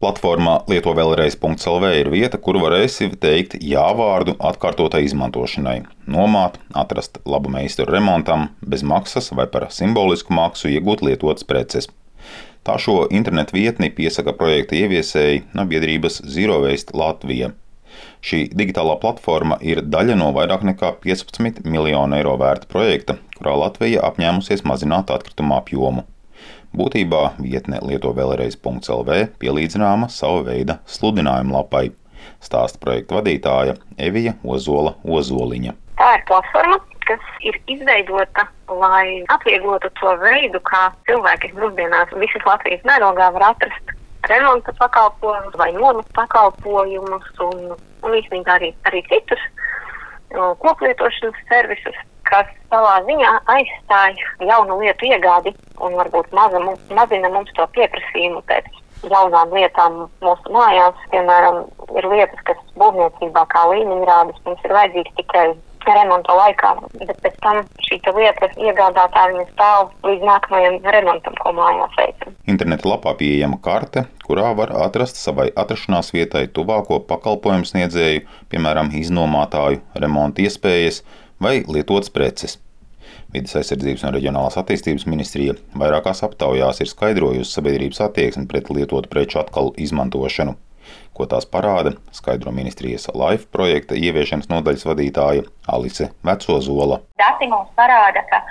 Platformā lieto vēlreiz.lv ir vieta, kur varēsi teikt jā vārdu atkārtotai izmantošanai, nomāt, atrast labu meistaru remontam, bez maksas vai par simbolisku maksu iegūt lietotas preces. Tā šo internetu vietni piesaka projekta ieviesēji no biedrības Zero Waste Latvija. Šī digitālā platforma ir daļa no vairāk nekā 15 miljonu eiro vērta projekta, kurā Latvija apņēmusies mazināt atkritumu apjomu. Būtībā vietne lieto vēlreiz.lv pielīdzināma sava veida sludinājuma lapai, stāsta projekta vadītāja Evija Ozola Ozoliņa. Tā ir platforma, kas ir izveidota, lai atvieglotu to veidu, kā cilvēki mūsdienās visas Latvijas mērogā var atrast remonta pakalpojumus vai nomas pakalpojumus un, un īstenībā arī, arī citus koplietošanas servisus kas savā ziņā aizstāja jaunu lietu iegādi un varbūt maza, mazina mums to pieprasījumu pēc jaunām lietām mūsu mājās. Piemēram, ir lietas, kas būvniecībā kā līmeņrādes mums ir vajadzīgas tikai remonta laikā, bet pēc tam šī lieta iegādātāja viņa stāv līdz nākamajam remontam, ko mājās veicam. Interneta lapā pieejama karte, kurā var atrast savai atrašanās vietai tuvāko pakalpojumu sniedzēju, piemēram, iznomātāju, remonta iespējas, vai lietotas preces. Vides aizsardzības un reģionālās attīstības ministrija vairākās aptaujās ir skaidrojusi sabiedrības attieksmi pret lietotu preču atkal izmantošanu. Ko tās parāda, skaidro ministrijas LIFE projekta ieviešanas nodaļas vadītāja Alice Vecozola. Dati mums parāda, ka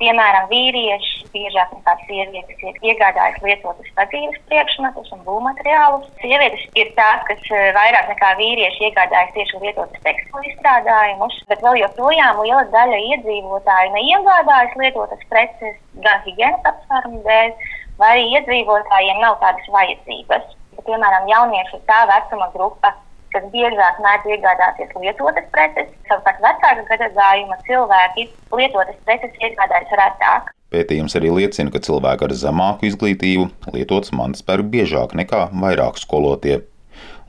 Piemēram, vīrieši biežāk nekā sievietes ir iegādājas lietotus sadzīves priekšmetus un būvmateriālus. Sievietes ir tās, kas eh, vairāk nekā vīrieši iegādājas tieši lietotus tekstilu izstrādājumus, bet vēl joprojām liela daļa iedzīvotāju neiegādājas lietotas preces gan higienas apsvērumu dēļ, vai arī iedzīvotājiem nav tādas vajadzības. Piemēram, jaunieši ir tā vecuma grupa, kas biežāk mēdz iegādāties lietotas preces, savukārt vecāka gadagājuma cilvēki lietotas preces iegādājas retāk. Pētījums arī liecina, ka cilvēki ar zemāku izglītību lietotas mantas pērk biežāk nekā vairāk skolotie.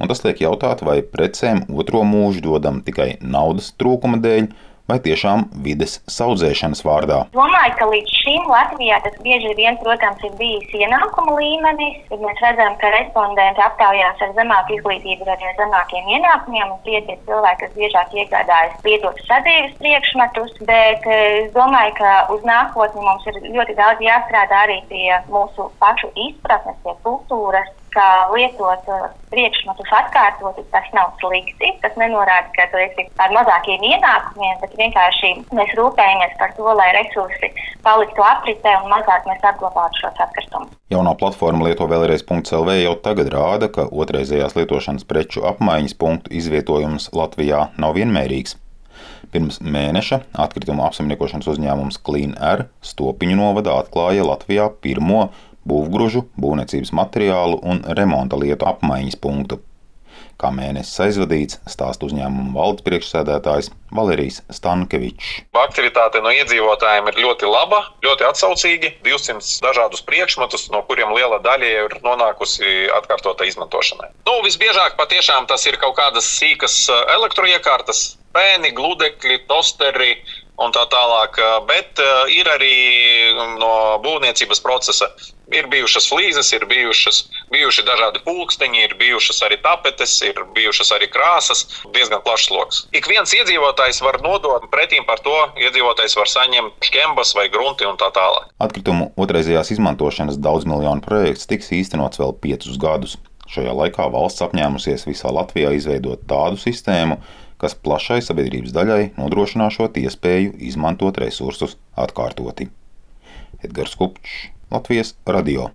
Un tas liek jautāt, vai precēm otro mūžu dodam tikai naudas trūkuma dēļ, vai tiešām vides saudzēšanas vārdā? Domāju, ka līdz šim Latvijā tas bieži vien, protams, ir bijis ienākuma līmenis. Tad mēs redzam, ka respondenti aptaujās ar zemāku izglītību, arī ar zemākiem ienākumiem, un tie ir cilvēki, kas biežāk iegādājas lietotus sadzīves priekšmetus. Bet es domāju, ka uz nākotni mums ir ļoti daudz jāstrādā arī pie mūsu pašu izpratnes, pie kultūras ka lietot uh, priekšmetus atkārtoti, tas nav slikti. Tas nenorāda, ka tu esi ar mazākiem ienākumiem, bet vienkārši mēs rūpējamies par to, lai resursi paliktu apritē un mazāk mēs apglabātu šos atkritumus. Jaunā platforma Lieto vēlreiz.lv jau tagad rāda, ka otrreizējās lietošanas preču apmaiņas punktu izvietojums Latvijā nav vienmērīgs. Pirms mēneša atkrituma apsaimniekošanas uzņēmums Clean Air Stopiņu novadā atklāja Latvijā pirmo būvgružu, būvniecības materiālu un remonta lietu apmaiņas punktu. Kā mēnesis aizvadīts, stāsta uzņēmuma valdes priekšsēdētājs Valērijas Stankevičs. Aktivitāte no iedzīvotājiem ir ļoti laba, ļoti atsaucīga. 200 dažādus priekšmetus, no kuriem liela daļa ir nonākusi atkārtotā izmantošanai. Nu, visbiežāk patiešām tas ir kaut kādas sīkas eh, elektroiekārtas, pēni, gludekļi, tosteri, un tā tālāk. Bet ir arī no būvniecības procesa. Ir bijušas flīzes, ir bijušas, bijuši dažādi pulksteņi, ir bijušas arī tapetes, ir bijušas arī krāsas. Diezgan plašs lokus. Ik viens iedzīvotājs var nodot pretīm par to, iedzīvotājs var saņemt šķembas vai grunti un tā tālāk. Atkritumu otrreizējās izmantošanas daudzmiljonu projekts tiks īstenots vēl piecus gadus. Šajā laikā valsts apņēmusies visā Latvijā izveidot tādu sistēmu, kas plašai sabiedrības daļai nodrošināšot iespēju izmantot resursus atkārtoti. Edgars Kupčs, Latvijas radio.